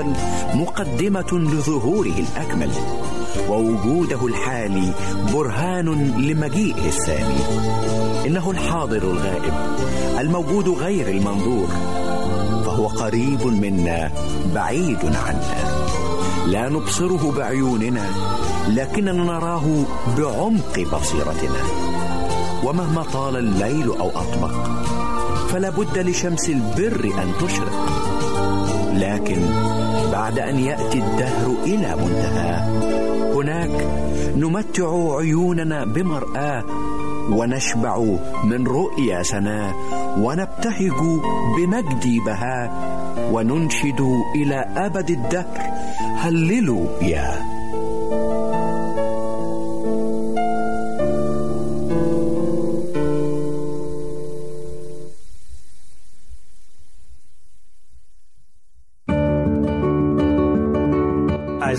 الأول مقدمة لظهوره الأكمل ووجوده الحالي برهان لمجيئه الثاني إنه الحاضر الغائب الموجود غير المنظور فهو قريب منا بعيد عنا. لا نبصره بعيوننا لكننا نراه بعمق بصيرتنا. ومهما طال الليل أو اطبق فلا بد لشمس البر أن تشرق. لكن بعد أن يأتي الدهر إلى منتهى. هناك نمتع عيوننا بمراه ونشبع من رؤيا سناه ونبتهج بمجد بهاء وننشد إلى أبد الدهر. هللوا يا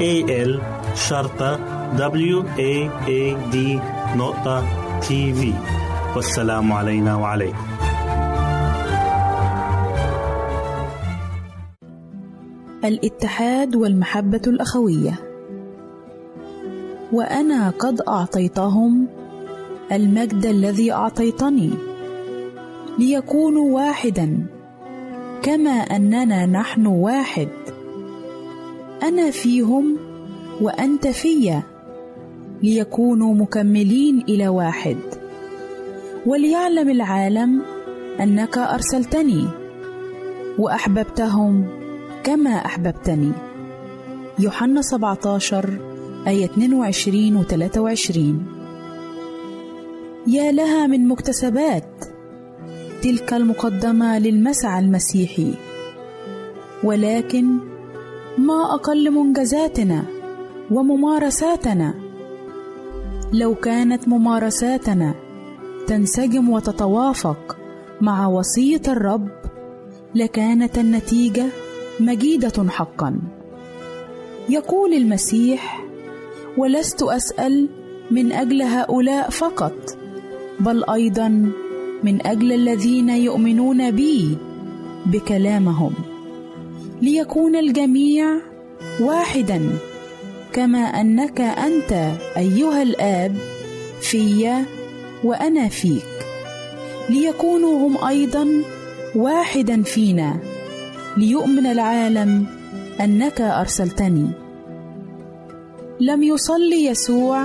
A L شرطة W A A D نقطة تي في والسلام علينا وعليكم. الاتحاد والمحبة الأخوية. وأنا قد أعطيتهم المجد الذي أعطيتني ليكونوا واحدا كما أننا نحن واحد. أنا فيهم وأنت فيا ليكونوا مكملين إلى واحد. وليعلم العالم أنك أرسلتني وأحببتهم كما أحببتني. يوحنا 17 آية 22 و 23 يا لها من مكتسبات تلك المقدمة للمسعى المسيحي. ولكن ما أقل منجزاتنا وممارساتنا. لو كانت ممارساتنا تنسجم وتتوافق مع وصية الرب لكانت النتيجة مجيدة حقا. يقول المسيح ولست أسأل من أجل هؤلاء فقط بل أيضا من أجل الذين يؤمنون بي بكلامهم. ليكون الجميع واحدا كما أنك أنت أيها الآب في وأنا فيك. ليكونوا هم أيضا واحدا فينا. ليؤمن العالم أنك أرسلتني. لم يصلي يسوع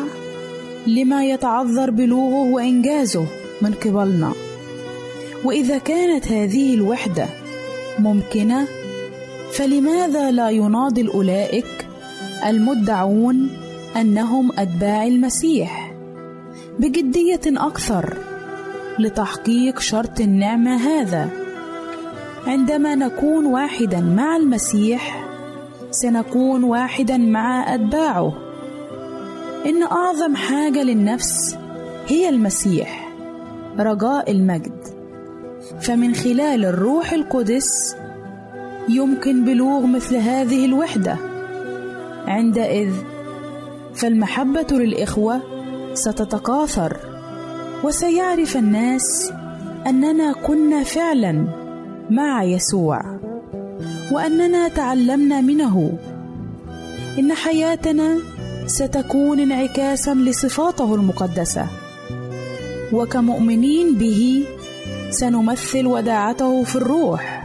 لما يتعذر بلوغه وإنجازه من قبلنا. وإذا كانت هذه الوحدة ممكنة فلماذا لا يناضل أولئك المدعون أنهم أتباع المسيح؟ بجدية أكثر لتحقيق شرط النعمة هذا. عندما نكون واحدا مع المسيح سنكون واحدا مع أتباعه. إن أعظم حاجة للنفس هي المسيح رجاء المجد. فمن خلال الروح القدس يمكن بلوغ مثل هذه الوحدة. عندئذ فالمحبة للإخوة ستتكاثر وسيعرف الناس أننا كنا فعلا مع يسوع وأننا تعلمنا منه. إن حياتنا ستكون انعكاسا لصفاته المقدسة. وكمؤمنين به سنمثل وداعته في الروح.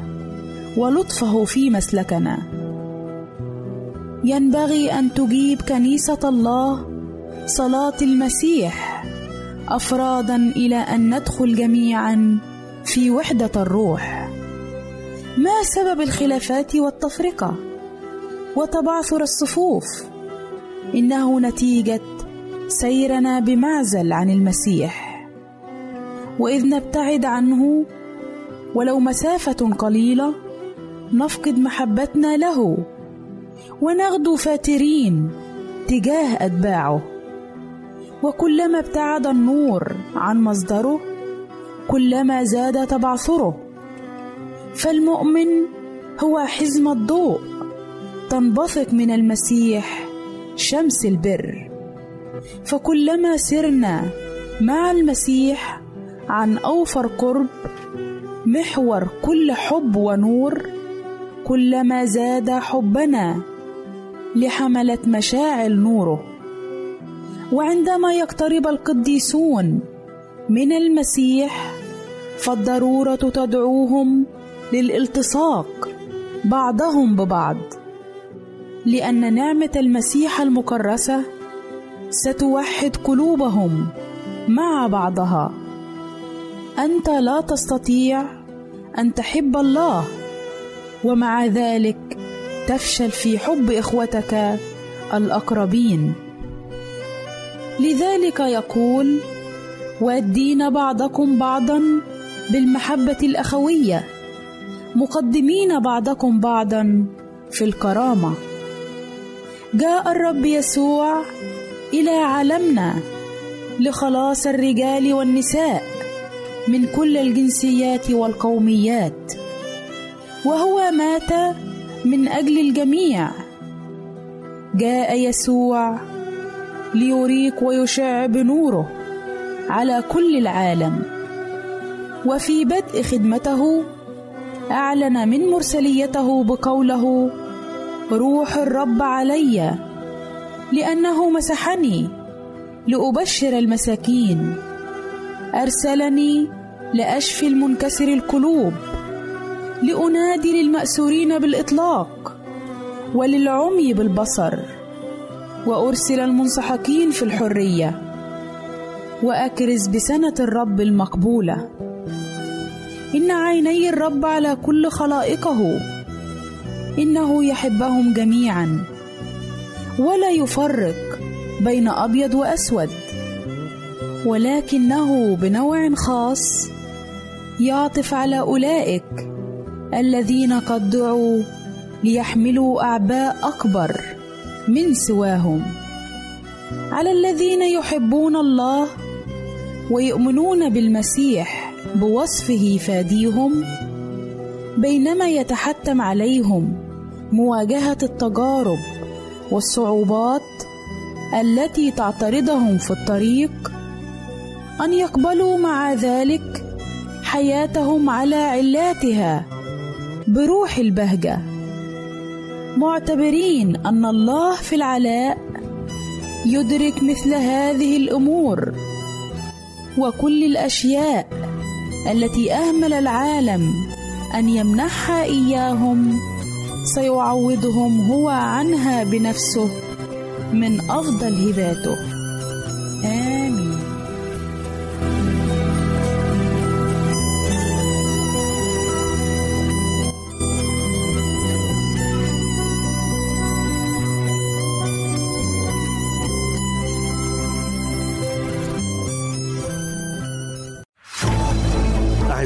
ولطفه في مسلكنا. ينبغي أن تجيب كنيسة الله صلاة المسيح أفرادا إلى أن ندخل جميعا في وحدة الروح. ما سبب الخلافات والتفرقة؟ وتبعثر الصفوف. إنه نتيجة سيرنا بمعزل عن المسيح. وإذ نبتعد عنه ولو مسافة قليلة نفقد محبتنا له. ونغدو فاترين تجاه أتباعه. وكلما ابتعد النور عن مصدره كلما زاد تبعثره. فالمؤمن هو حزم الضوء تنبثق من المسيح شمس البر. فكلما سرنا مع المسيح عن أوفر قرب محور كل حب ونور كلما زاد حبنا لحمله مشاعل نوره. وعندما يقترب القديسون من المسيح فالضرورة تدعوهم للالتصاق بعضهم ببعض لأن نعمة المسيح المكرسة ستوحد قلوبهم مع بعضها. أنت لا تستطيع أن تحب الله. ومع ذلك تفشل في حب إخوتك الأقربين. لذلك يقول وادين بعضكم بعضا بالمحبة الأخوية مقدمين بعضكم بعضا في الكرامة. جاء الرب يسوع إلى عالمنا لخلاص الرجال والنساء من كل الجنسيات والقوميات. وهو مات من أجل الجميع. جاء يسوع ليريك ويشع بنوره على كل العالم. وفي بدء خدمته أعلن من مرسليته بقوله روح الرب علي لأنه مسحني لأبشر المساكين. أرسلني لأشفي المنكسر القلوب. لأنادي للمأسورين بالإطلاق وللعمي بالبصر وأرسل المنسحقين في الحرية وأكرز بسنة الرب المقبولة. إن عيني الرب على كل خلائقه إنه يحبهم جميعا ولا يفرق بين أبيض وأسود ولكنه بنوع خاص يعطف على أولئك الذين قد دعوا ليحملوا أعباء أكبر من سواهم. على الذين يحبون الله ويؤمنون بالمسيح بوصفه فاديهم بينما يتحتم عليهم مواجهة التجارب والصعوبات التي تعترضهم في الطريق أن يقبلوا مع ذلك حياتهم على علاتها بروح البهجة. معتبرين أن الله في العلاء يدرك مثل هذه الأمور وكل الأشياء التي أهمل العالم أن يمنحها إياهم سيعوضهم هو عنها بنفسه من أفضل هباته.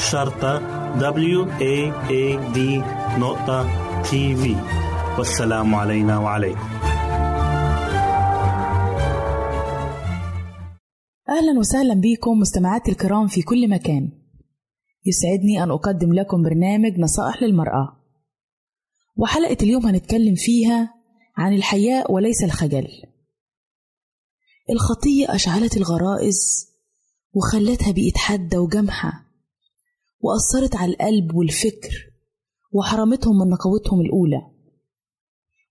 شرطة W A A D نقطة تي في والسلام علينا وعليكم. أهلا وسهلا بكم مستمعاتي الكرام في كل مكان. يسعدني أن أقدم لكم برنامج نصائح للمرأة. وحلقة اليوم هنتكلم فيها عن الحياء وليس الخجل. الخطية أشعلت الغرائز وخلتها بقت حادة وجامحة وأثرت على القلب والفكر وحرمتهم من نقاوتهم الأولى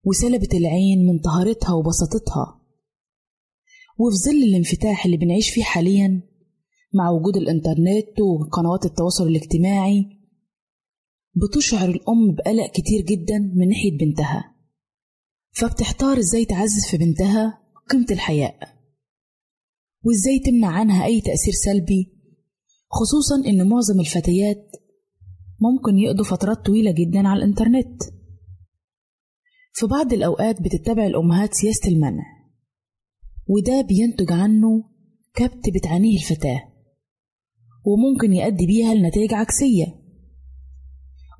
وسلبت العين من طهارتها وبساطتها. وفي ظل الانفتاح اللي بنعيش فيه حاليا مع وجود الإنترنت وقنوات التواصل الاجتماعي بتشعر الأم بقلق كتير جدا من ناحية بنتها فبتحتار إزاي تعزز في بنتها قيمة الحياء وإزاي تمنع عنها أي تأثير سلبي خصوصا إن معظم الفتيات ممكن يقضوا فترات طويلة جدا على الإنترنت. في بعض الأوقات بتتبع الأمهات سياسة المنع وده بينتج عنه كبت بتعانيه الفتاة وممكن يؤدي بيها لنتائج عكسية.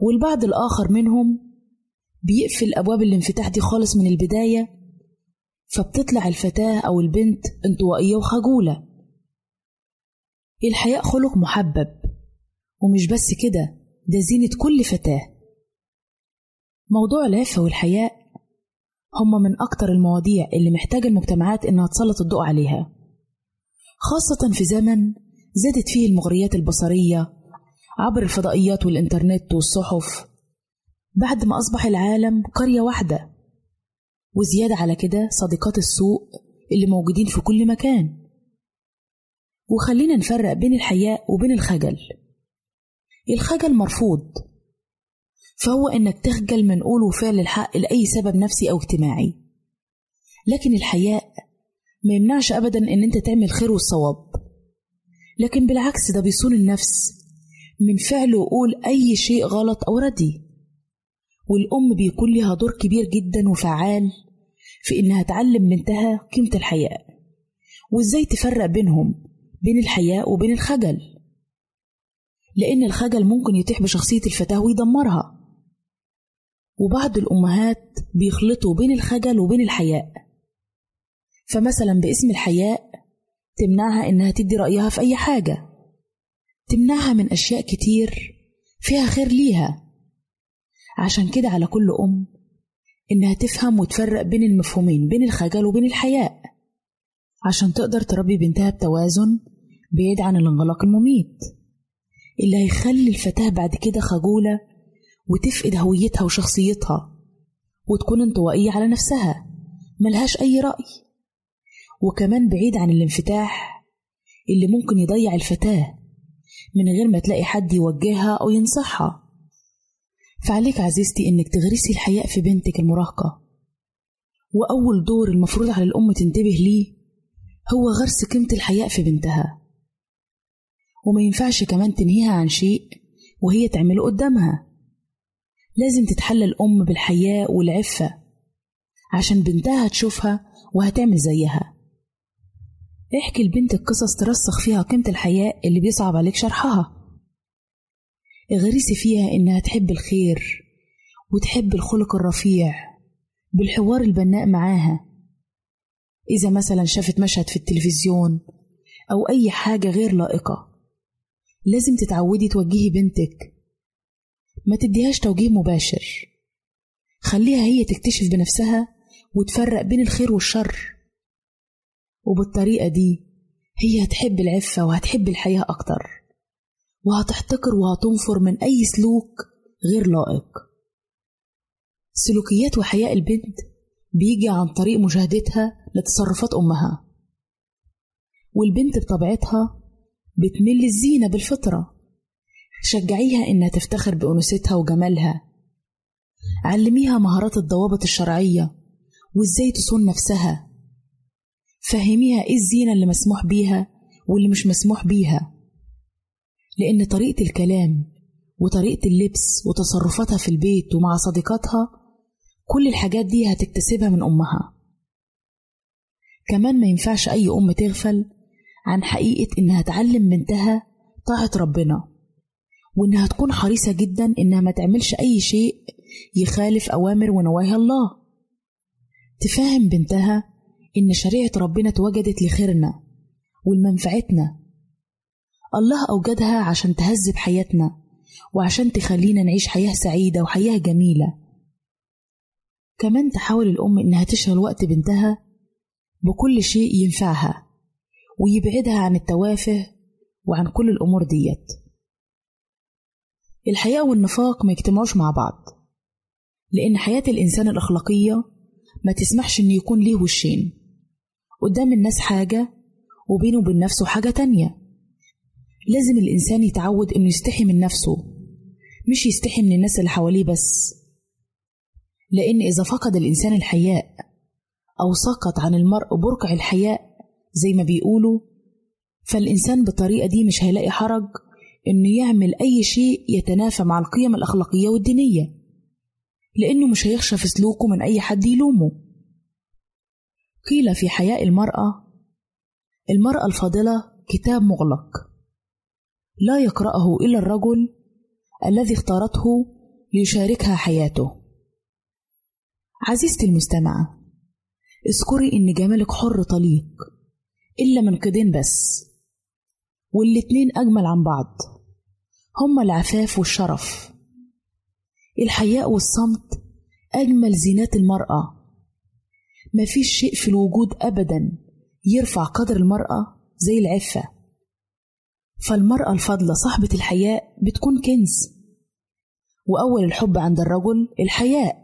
والبعض الآخر منهم بيقفل أبواب الانفتاح دي خالص من البداية فبتطلع الفتاة أو البنت انطوائية وخجولة. الحياء خلق محبب ومش بس كده ده زينة كل فتاة. موضوع العفة والحياء هما من أكتر المواضيع اللي محتاجة المجتمعات إنها تسلط الضوء عليها. خاصة في زمن زادت فيه المغريات البصرية عبر الفضائيات والإنترنت والصحف بعد ما أصبح العالم قرية واحدة وزيادة على كده صديقات السوء اللي موجودين في كل مكان. وخلينا نفرق بين الحياء وبين الخجل. الخجل مرفوض فهو إنك تخجل من قول وفعل الحق لأي سبب نفسي أو اجتماعي. لكن الحياء ما يمنعش أبدا إن أنت تعمل خير والصواب. لكن بالعكس ده بيصون النفس من فعل وقول أي شيء غلط أو ردي. والأم بيكون لها دور كبير جدا وفعال في إنها تعلم بنتها قيمة الحياء. وإزاي تفرق بينهم؟ بين الحياء وبين الخجل. لأن الخجل ممكن يتيح بشخصية الفتاة ويدمرها. وبعض الأمهات بيخلطوا بين الخجل وبين الحياء. فمثلا باسم الحياء تمنعها إنها تدي رأيها في أي حاجة. تمنعها من أشياء كتير فيها خير ليها. عشان كده على كل أم إنها تفهم وتفرق بين المفهومين بين الخجل وبين الحياء. عشان تقدر تربي بنتها بتوازن بعيد عن الانغلاق المميت. اللي هيخلي الفتاة بعد كده خجولة وتفقد هويتها وشخصيتها وتكون انطوائية على نفسها ملهاش أي رأي. وكمان بعيد عن الانفتاح اللي ممكن يضيع الفتاة من غير ما تلاقي حد يوجهها أو ينصحها. فعليك عزيزتي إنك تغرسي الحياء في بنتك المراهقة. وأول دور المفروض على الأم تنتبه ليه هو غرس قيمة الحياء في بنتها. وما ينفعش كمان تنهيها عن شيء وهي تعمله قدامها. لازم تتحلى الأم بالحياء والعفة عشان بنتها هتشوفها وهتعمل زيها. احكي لبنتك قصص ترسخ فيها قيمة الحياء اللي بيصعب عليك شرحها. اغرسي فيها إنها تحب الخير وتحب الخلق الرفيع بالحوار البناء معاها. إذا مثلا شافت مشهد في التلفزيون أو أي حاجة غير لائقة لازم تتعودي توجهي بنتك. ما تديهاش توجيه مباشر. خليها هي تكتشف بنفسها وتفرق بين الخير والشر. وبالطريقة دي هي هتحب العفة وهتحب الحياة أكتر وهتحتقر وهتنفر من أي سلوك غير لائق. سلوكيات وحياء البنت بيجي عن طريق مشاهدتها لتصرفات أمها. والبنت بطبيعتها بتمل الزينة بالفطرة. شجعيها إنها تفتخر بأنوثتها وجمالها. علميها مهارات الضوابط الشرعية وإزاي تصون نفسها. فهميها إيه الزينة اللي مسموح بيها واللي مش مسموح بيها. لأن طريقة الكلام وطريقة اللبس وتصرفاتها في البيت ومع صديقاتها كل الحاجات دي هتكتسبها من أمها. كمان ما ينفعش أي أم تغفل عن حقيقة إنها تعلم بنتها طاعة ربنا وإنها تكون حريصة جدا إنها ما تعملش أي شيء يخالف أوامر ونواهي الله. تفهم بنتها إن شريعة ربنا اتوجدت لخيرنا ولمنفعتنا. الله أوجدها عشان تهذب حياتنا وعشان تخلينا نعيش حياة سعيدة وحياة جميلة. كمان تحاول الأم إنها تشغل وقت بنتها بكل شيء ينفعها ويبعدها عن التوافه وعن كل الأمور ديت. الحياة والنفاق ما يجتمعوش مع بعض لأن حياة الإنسان الأخلاقية ما تسمحش إن يكون ليه وشين. قدام الناس حاجة وبينه وبين نفسه حاجة تانية. لازم الإنسان يتعود إنه يستحي من نفسه مش يستحي من الناس اللي حواليه بس. لأن إذا فقد الإنسان الحياء أو سقط عن المرء بركع الحياء زي ما بيقولوا فالإنسان بالطريقة دي مش هيلاقي حرج إنه يعمل أي شيء يتنافى مع القيم الأخلاقية والدينية لأنه مش هيخشى في سلوكه من أي حد يلومه. قيل في حياء المرأة المرأة الفاضلة كتاب مغلق لا يقرأه إلا الرجل الذي اختارته ليشاركها حياته. عزيزتي المستمعة اذكري إن جمالك حر طليق إلا من قيدين بس والاتنين أجمل عن بعض هما العفاف والشرف. الحياء والصمت أجمل زينات المرأة. مفيش شيء في الوجود أبدا يرفع قدر المرأة زي العفة. فالمرأة الفاضلة صاحبة الحياء بتكون كنز وأول الحب عند الرجل الحياء.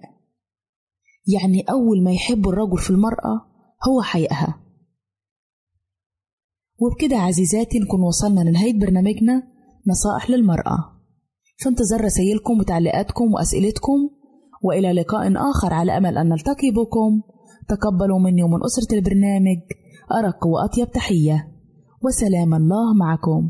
يعني أول ما يحب الرجل في المرأة هو حيائها وبكده عزيزاتي نكون وصلنا لنهاية برنامجنا نصائح للمرأة. في انتظار رسائلكم وتعليقاتكم وأسئلتكم وإلى لقاء آخر على أمل أن نلتقي بكم. تقبلوا مني ومن أسرة البرنامج أرق وأطيب تحية. وسلام الله معكم.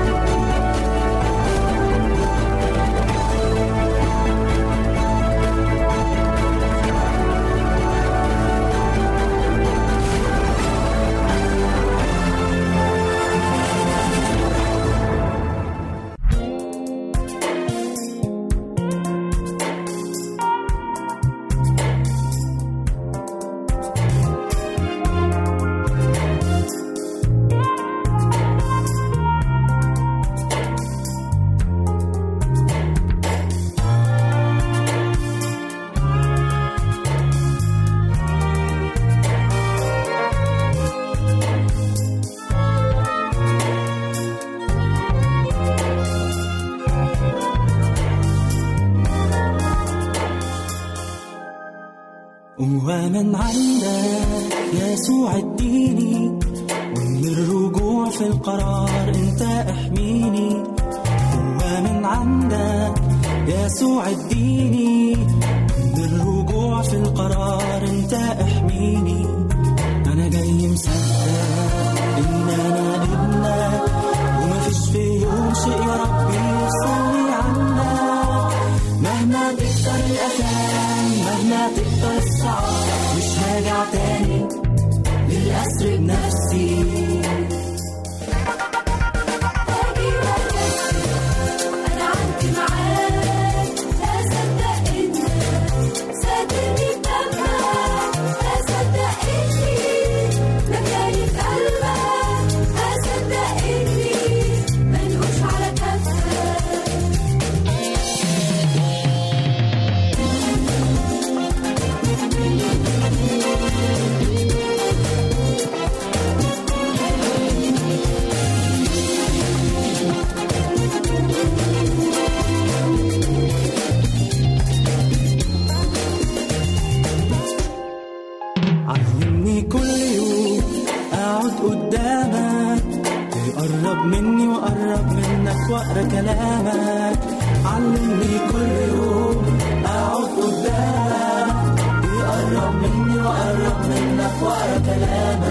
تاني للأسر بنفسي وأقرأ كلامك. علمني كل يوم. اقعد قدامك تقرب مني وأقرب منك. وأقرأ كلامك.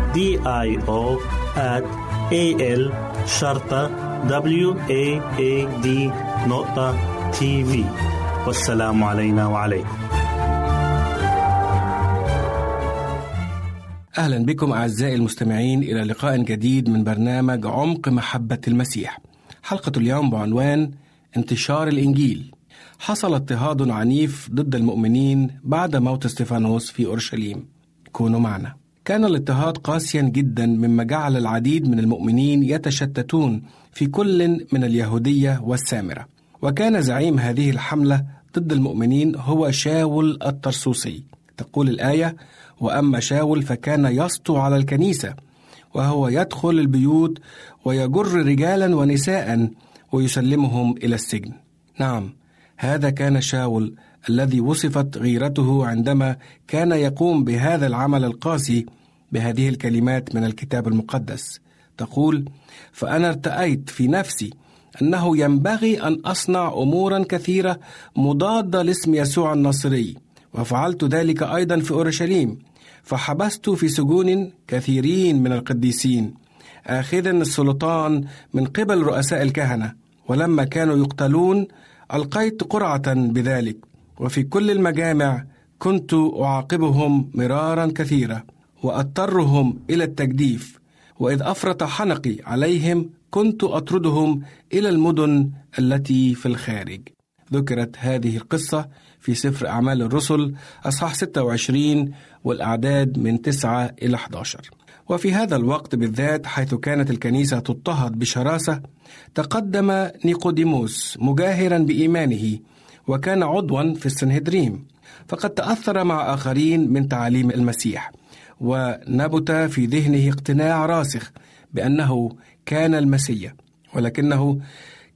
D I O at A L شرطة W A A D نقطة تي في والسلام علينا وعليكم. أهلا بكم أعزائي المستمعين إلى لقاء جديد من برنامج عمق محبة المسيح. حلقة اليوم بعنوان انتشار الإنجيل. حصل اضطهاد عنيف ضد المؤمنين بعد موت استفانوس في أورشليم. كونوا معنا. كان الاضطهاد قاسيا جدا مما جعل العديد من المؤمنين يتشتتون في كل من اليهودية والسامرة. وكان زعيم هذه الحملة ضد المؤمنين هو شاول الطرسوسي تقول الآية وأما شاول فكان يسطو على الكنيسة وهو يدخل البيوت ويجر رجالا ونساء ويسلمهم إلى السجن. نعم هذا كان شاول الذي وصفت غيرته عندما كان يقوم بهذا العمل القاسي بهذه الكلمات من الكتاب المقدس. تقول فأنا ارتأيت في نفسي أنه ينبغي أن أصنع أمورا كثيرة مضادة لاسم يسوع الناصري وفعلت ذلك أيضا في أورشليم فحبست في سجون كثيرين من القديسين آخذا السلطان من قبل رؤساء الكهنة ولما كانوا يقتلون ألقيت قرعة بذلك وفي كل المجامع كنت أعاقبهم مرارا كثيرة. وأضطرهم إلى التجديف وإذ أفرط حنقي عليهم كنت أطردهم إلى المدن التي في الخارج. ذكرت هذه القصة في سفر أعمال الرسل أصحاح 26 والأعداد من 9 إلى 11 وفي هذا الوقت بالذات حيث كانت الكنيسة تضطهد بشراسة تقدم نيقوديموس مجاهرا بإيمانه وكان عضوا في السنهدريم. فقد تأثر مع آخرين من تعاليم المسيح. ونبت في ذهنه اقتناع راسخ بأنه كان المسيح ولكنه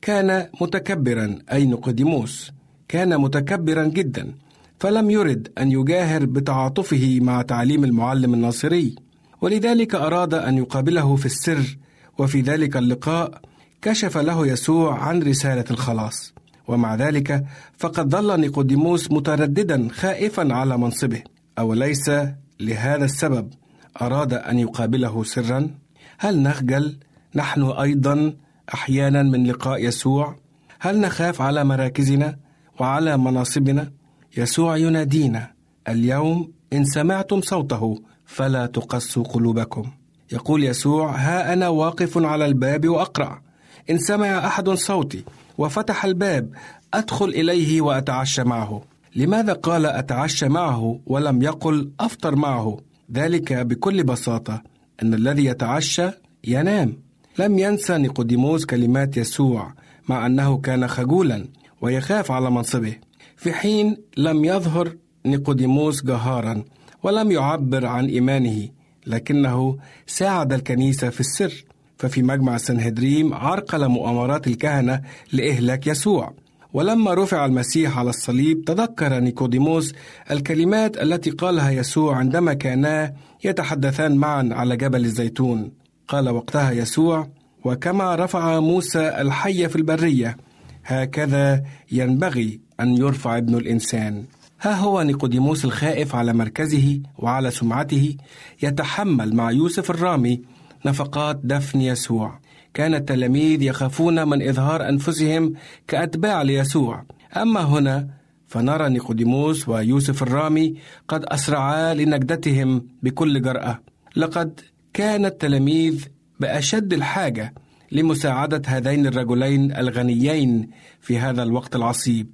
كان متكبرا أي نيقوديموس كان متكبرا جدا فلم يرد أن يجاهر بتعاطفه مع تعليم المعلم الناصري. ولذلك أراد أن يقابله في السر وفي ذلك اللقاء كشف له يسوع عن رسالة الخلاص. ومع ذلك فقد ظل نيقوديموس مترددا خائفا على منصبه. أوليس لهذا السبب أراد أن يقابله سرا. هل نخجل؟ نحن أيضا أحيانا من لقاء يسوع. هل نخاف على مراكزنا وعلى مناصبنا؟ يسوع ينادينا اليوم إن سمعتم صوته فلا تقسوا قلوبكم. يقول يسوع ها أنا واقف على الباب وأقرع إن سمع أحد صوتي وفتح الباب أدخل إليه وأتعشى معه. لماذا قال أتعشى معه ولم يقل أفطر معه؟ ذلك بكل بساطة أن الذي يتعشى ينام. لم ينسى نيقوديموس كلمات يسوع مع أنه كان خجولا ويخاف على منصبه. في حين لم يظهر نيقوديموس جهارا ولم يعبر عن إيمانه لكنه ساعد الكنيسة في السر. ففي مجمع السنهدريم عرقل مؤامرات الكهنة لإهلاك يسوع. ولما رفع المسيح على الصليب تذكر نيكوديموس الكلمات التي قالها يسوع عندما كانا يتحدثان معا على جبل الزيتون. قال وقتها يسوع وكما رفع موسى الحي في البرية هكذا ينبغي أن يرفع ابن الإنسان. ها هو نيقوديموس الخائف على مركزه وعلى سمعته يتحمل مع يوسف الرامي نفقات دفن يسوع. كان التلاميذ يخافون من إظهار أنفسهم كأتباع ليسوع. أما هنا فنرى نيقوديموس ويوسف الرامي قد أسرعا لنجدتهم بكل جرأة. لقد كان التلاميذ بأشد الحاجة لمساعدة هذين الرجلين الغنيين في هذا الوقت العصيب.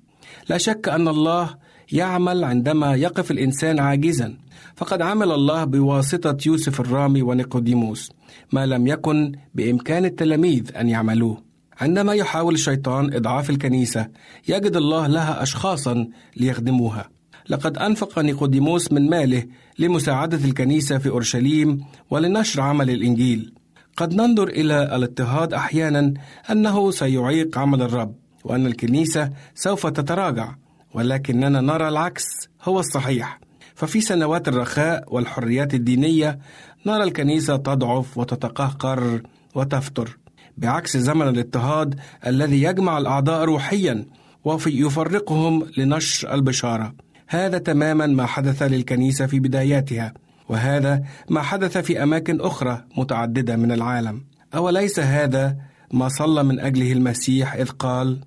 لا شك أن الله يعمل عندما يقف الإنسان عاجزا. فقد عمل الله بواسطة يوسف الرامي ونيقوديموس ما لم يكن بإمكان التلاميذ أن يعملوه. عندما يحاول الشيطان إضعاف الكنيسة يجد الله لها أشخاصا ليخدموها. لقد أنفق نيقوديموس من ماله لمساعدة الكنيسة في أورشليم ولنشر عمل الإنجيل. قد ننظر إلى الاضطهاد أحيانا أنه سيعيق عمل الرب وأن الكنيسة سوف تتراجع. ولكننا نرى العكس هو الصحيح. ففي سنوات الرخاء والحريات الدينية نرى الكنيسة تضعف وتتقهقر وتفتر بعكس زمن الاضطهاد الذي يجمع الأعضاء روحيا ويفرقهم لنشر البشارة. هذا تماما ما حدث للكنيسة في بداياتها وهذا ما حدث في أماكن أخرى متعددة من العالم. أوليس هذا ما صلى من أجله المسيح إذ قال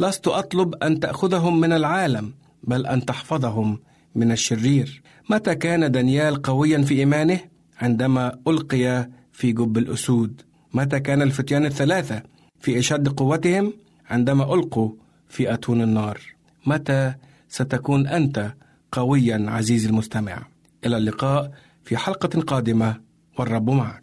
لست أطلب أن تأخذهم من العالم بل أن تحفظهم من الشرير. متى كان دانيال قويا في إيمانه؟ عندما ألقي في جب الأسود. متى كان الفتيان الثلاثة في إشد قوتهم؟ عندما ألقوا في أتون النار. متى ستكون أنت قويا عزيزي المستمع؟ إلى اللقاء في حلقة قادمة والرب معك.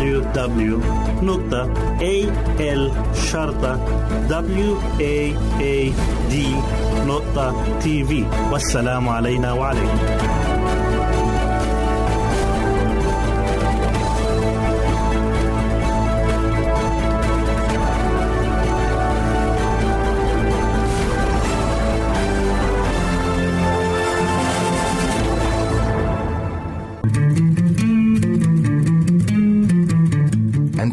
www.al-waad.tv والسلام علينا وعليكم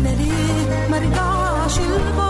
لحظة قلت في بالي أنا ليه مرجعش لبابا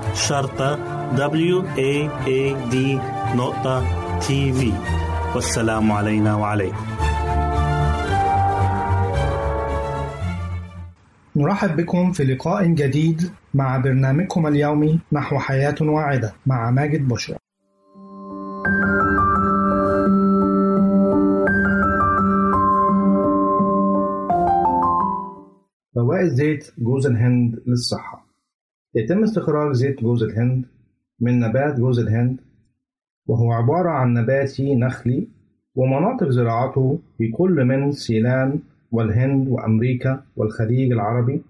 شرطة W A A D نقطة تي في والسلام علينا وعليكم. نرحب بكم في لقاء جديد مع برنامجكم اليومي نحو حياة واعدة مع ماجد بشرى. فوائد زيت جوز الهند للصحة. يتم استخراج زيت جوز الهند من نبات جوز الهند وهو عبارة عن نباتي نخلي ومناطق زراعته في كل من سيلان والهند وأمريكا والخليج العربي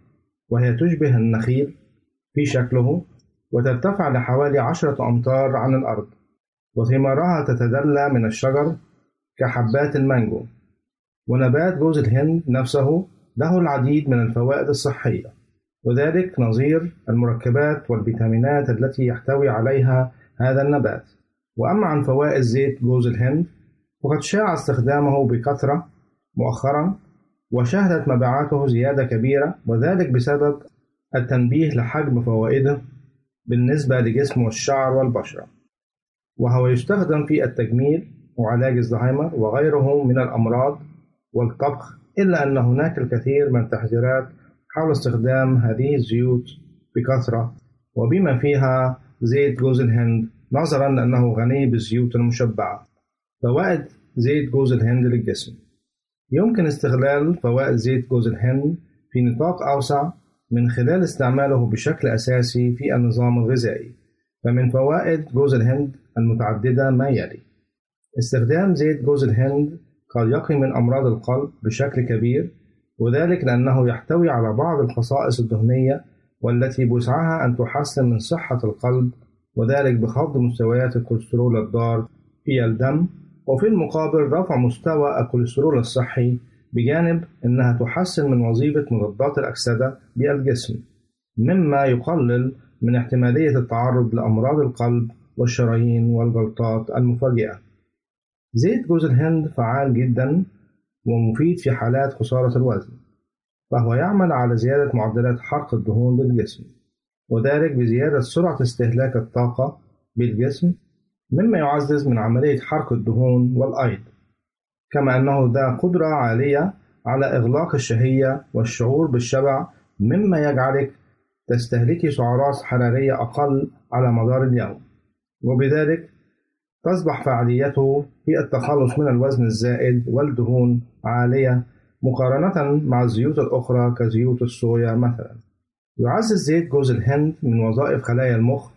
وهي تشبه النخيل في شكله وترتفع لحوالي عشرة أمتار عن الأرض وثمارها تتدلى من الشجر كحبات المانجو. ونبات جوز الهند نفسه له العديد من الفوائد الصحية. وذلك نظير المركبات والفيتامينات التي يحتوي عليها هذا النبات. وأما عن فوائد زيت جوز الهند فقد شاع استخدامه بكثرة مؤخرا وشهدت مبيعاته زيادة كبيرة وذلك بسبب التنبيه لحجم فوائده بالنسبة لجسم والشعر والبشرة. وهو يستخدم في التجميل وعلاج الزهايمر وغيره من الأمراض والطبخ إلا أن هناك الكثير من التحذيرات حول استخدام هذه الزيوت بكثرة. وبما فيها زيت جوز الهند نظرا لأنه غني بالزيوت المشبعة. فوائد زيت جوز الهند للجسم. يمكن استغلال فوائد زيت جوز الهند في نطاق أوسع من خلال استعماله بشكل أساسي في النظام الغذائي. فمن فوائد جوز الهند المتعددة ما يلي. استخدام زيت جوز الهند قد يقي من أمراض القلب بشكل كبير وذلك لأنه يحتوي على بعض الخصائص الدهنية والتي بوسعها أن تحسن من صحة القلب وذلك بخفض مستويات الكوليسترول الضار في الدم. وفي المقابل رفع مستوى الكوليسترول الصحي بجانب أنها تحسن من وظيفة مضادات الأكسدة بالجسم مما يقلل من احتمالية التعرض لأمراض القلب والشرايين والجلطات المفاجئة. زيت جوز الهند فعال جدا ومفيد في حالات خسارة الوزن فهو يعمل على زيادة معدلات حرق الدهون بالجسم وذلك بزيادة سرعة استهلاك الطاقة بالجسم مما يعزز من عملية حرق الدهون والأيض كما أنه ذا قدرة عالية على إغلاق الشهية والشعور بالشبع مما يجعلك تستهلكي سعرات حرارية أقل على مدار اليوم وبذلك تصبح فعاليته في التخلص من الوزن الزائد والدهون عالية مقارنة مع الزيوت الأخرى كزيوت الصويا مثلا. يعزز زيت جوز الهند من وظائف خلايا المخ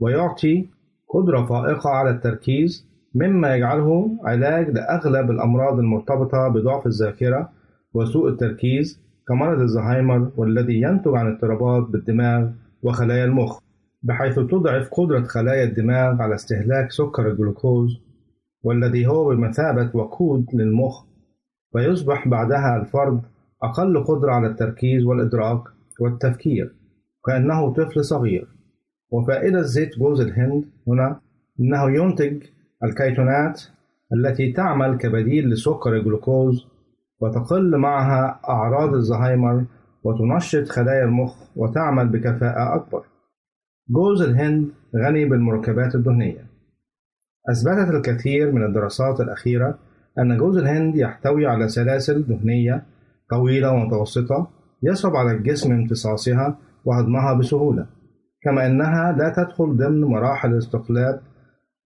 ويعطي قدرة فائقة على التركيز مما يجعله علاج لأغلب الأمراض المرتبطة بضعف الذاكرة وسوء التركيز كمرض الزهايمر والذي ينتج عن اضطرابات بالدماغ وخلايا المخ. بحيث تضعف قدرة خلايا الدماغ على استهلاك سكر الجلوكوز والذي هو بمثابة وقود للمخ فيصبح بعدها الفرد أقل قدرة على التركيز والإدراك والتفكير كأنه طفل صغير وفائدة زيت جوز الهند هنا أنه ينتج الكيتونات التي تعمل كبديل لسكر الجلوكوز وتقل معها أعراض الزهايمر وتنشط خلايا المخ وتعمل بكفاءة أكبر. جوز الهند غني بالمركبات الدهنية. أثبتت الكثير من الدراسات الأخيرة أن جوز الهند يحتوي على سلاسل دهنية طويلة ومتوسطة يصعب على الجسم امتصاصها وهضمها بسهولة، كما أنها لا تدخل ضمن مراحل الاستقلاب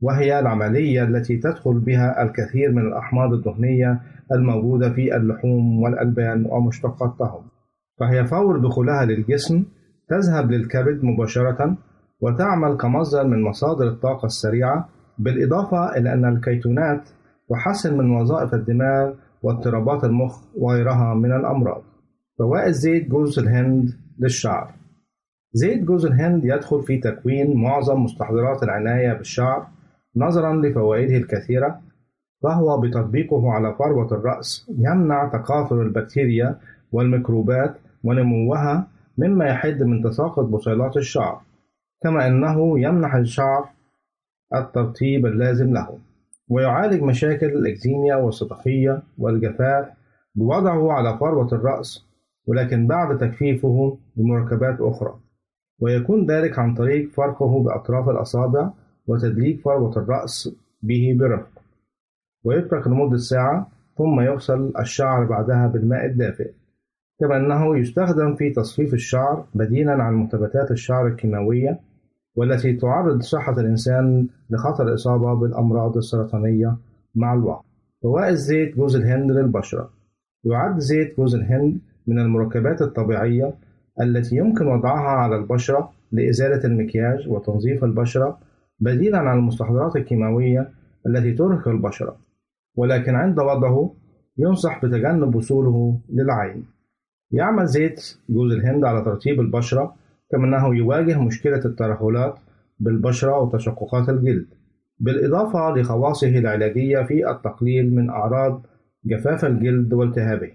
وهي العملية التي تدخل بها الكثير من الأحماض الدهنية الموجودة في اللحوم والألبان ومشتقاتهم فهي فور دخولها للجسم تذهب للكبد مباشرة وتعمل كمصدر من مصادر الطاقة السريعة بالإضافة إلى أن الكيتونات تحسن من وظائف الدماغ واضطرابات المخ وغيرها من الأمراض. فوائد زيت جوز الهند للشعر. زيت جوز الهند يدخل في تكوين معظم مستحضرات العناية بالشعر نظرا لفوائده الكثيرة فهو بتطبيقه على فروة الرأس يمنع تكاثر البكتيريا والميكروبات ونموها مما يحد من تساقط بصيلات الشعر. كما أنه يمنح الشعر الترطيب اللازم له ويعالج مشاكل الإكزيميا والصدفية والجفاف بوضعه على فروة الرأس ولكن بعد تجفيفه بمركبات أخرى. ويكون ذلك عن طريق فرقه بأطراف الأصابع وتدليك فروة الرأس به برفق. ويترك لمدة ساعة ثم يغسل الشعر بعدها بالماء الدافئ. كما أنه يستخدم في تصفيف الشعر بديلا عن مرتبطات الشعر الكيماوية والتي تعرض صحة الإنسان لخطر الإصابة بالأمراض السرطانية مع الوقت. فوائد زيت جوز الهند للبشرة. يعد زيت جوز الهند من المركبات الطبيعية التي يمكن وضعها على البشرة لإزالة المكياج وتنظيف البشرة بديلا عن المستحضرات الكيماوية التي ترهق البشرة. ولكن عند وضعه ينصح بتجنب وصوله للعين. يعمل زيت جوز الهند على ترطيب البشرة كما أنه يواجه مشكلة الترهلات بالبشرة وتشققات الجلد بالإضافة لخواصه العلاجية في التقليل من أعراض جفاف الجلد والتهابه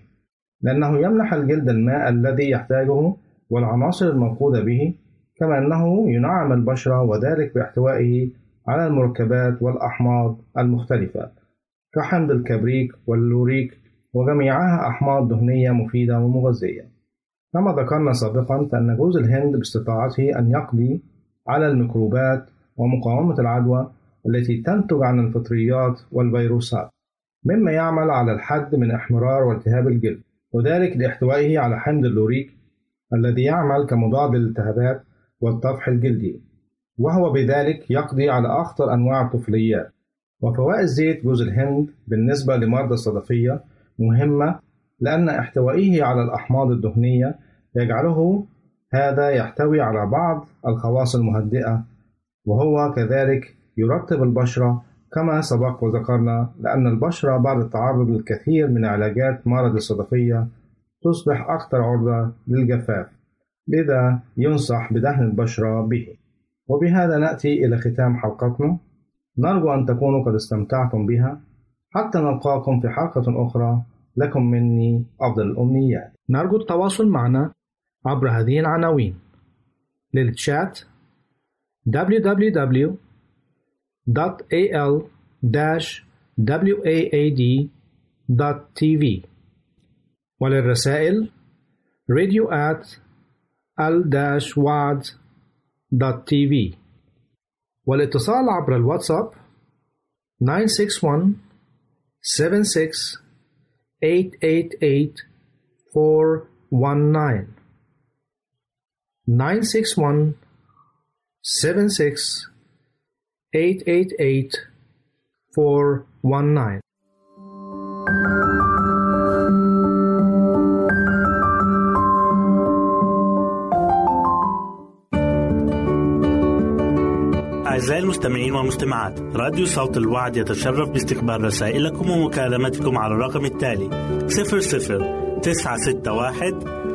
لأنه يمنح الجلد الماء الذي يحتاجه والعناصر الموقودة به كما أنه ينعم البشرة وذلك باحتوائه على المركبات والأحماض المختلفة كحمض الكبريك واللوريك وجميعها أحماض دهنية مفيدة ومغذية. كما ذكرنا سابقا فإن جوز الهند باستطاعته أن يقضي على الميكروبات ومقاومة العدوى التي تنتج عن الفطريات والفيروسات مما يعمل على الحد من احمرار والتهاب الجلد وذلك لإحتوائه على حمض اللوريك الذي يعمل كمضاد للالتهابات والطفح الجلدي وهو بذلك يقضي على أخطر أنواع الطفيليات وفوائد زيت جوز الهند بالنسبة لمرضى الصدفية مهمة لأن احتوائه على الأحماض الدهنية يجعله هذا يحتوي على بعض الخواص المهدئة وهو كذلك يرطب البشرة كما سبق وذكرنا لأن البشرة بعد التعرض للكثير من علاجات مرض الصدفية تصبح أكثر عرضة للجفاف لذا ينصح بدهن البشرة به. وبهذا نأتي إلى ختام حلقتنا. نرجو أن تكونوا قد استمتعتم بها. حتى نلقاكم في حلقة أخرى. لكم مني أفضل الأمنيات. نرجو التواصل معنا. عبر هذه العناوين. للتشات www.al-waad.tv وللرسائل radio at al-wad.tv والاتصال عبر الواتساب 961 76 888 419 961 76 888 419 أعزائي المستمعين والمستمعات راديو صوت الوعد يتشرف باستقبال رسائلكم ومكالمتكم على الرقم التالي 00 961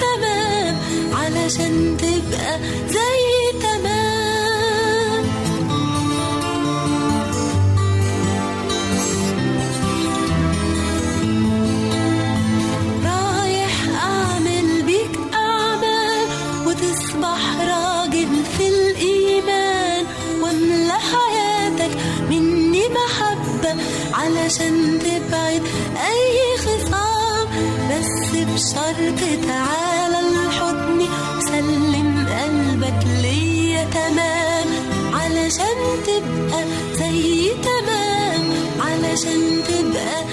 تمام علشان تبقى زي تمام. رايح أعمل بيك أعمال وتصبح راجل في الإيمان. واملى حياتك مني محبه علشان تبعد أي خصام. بس بشرط present the best.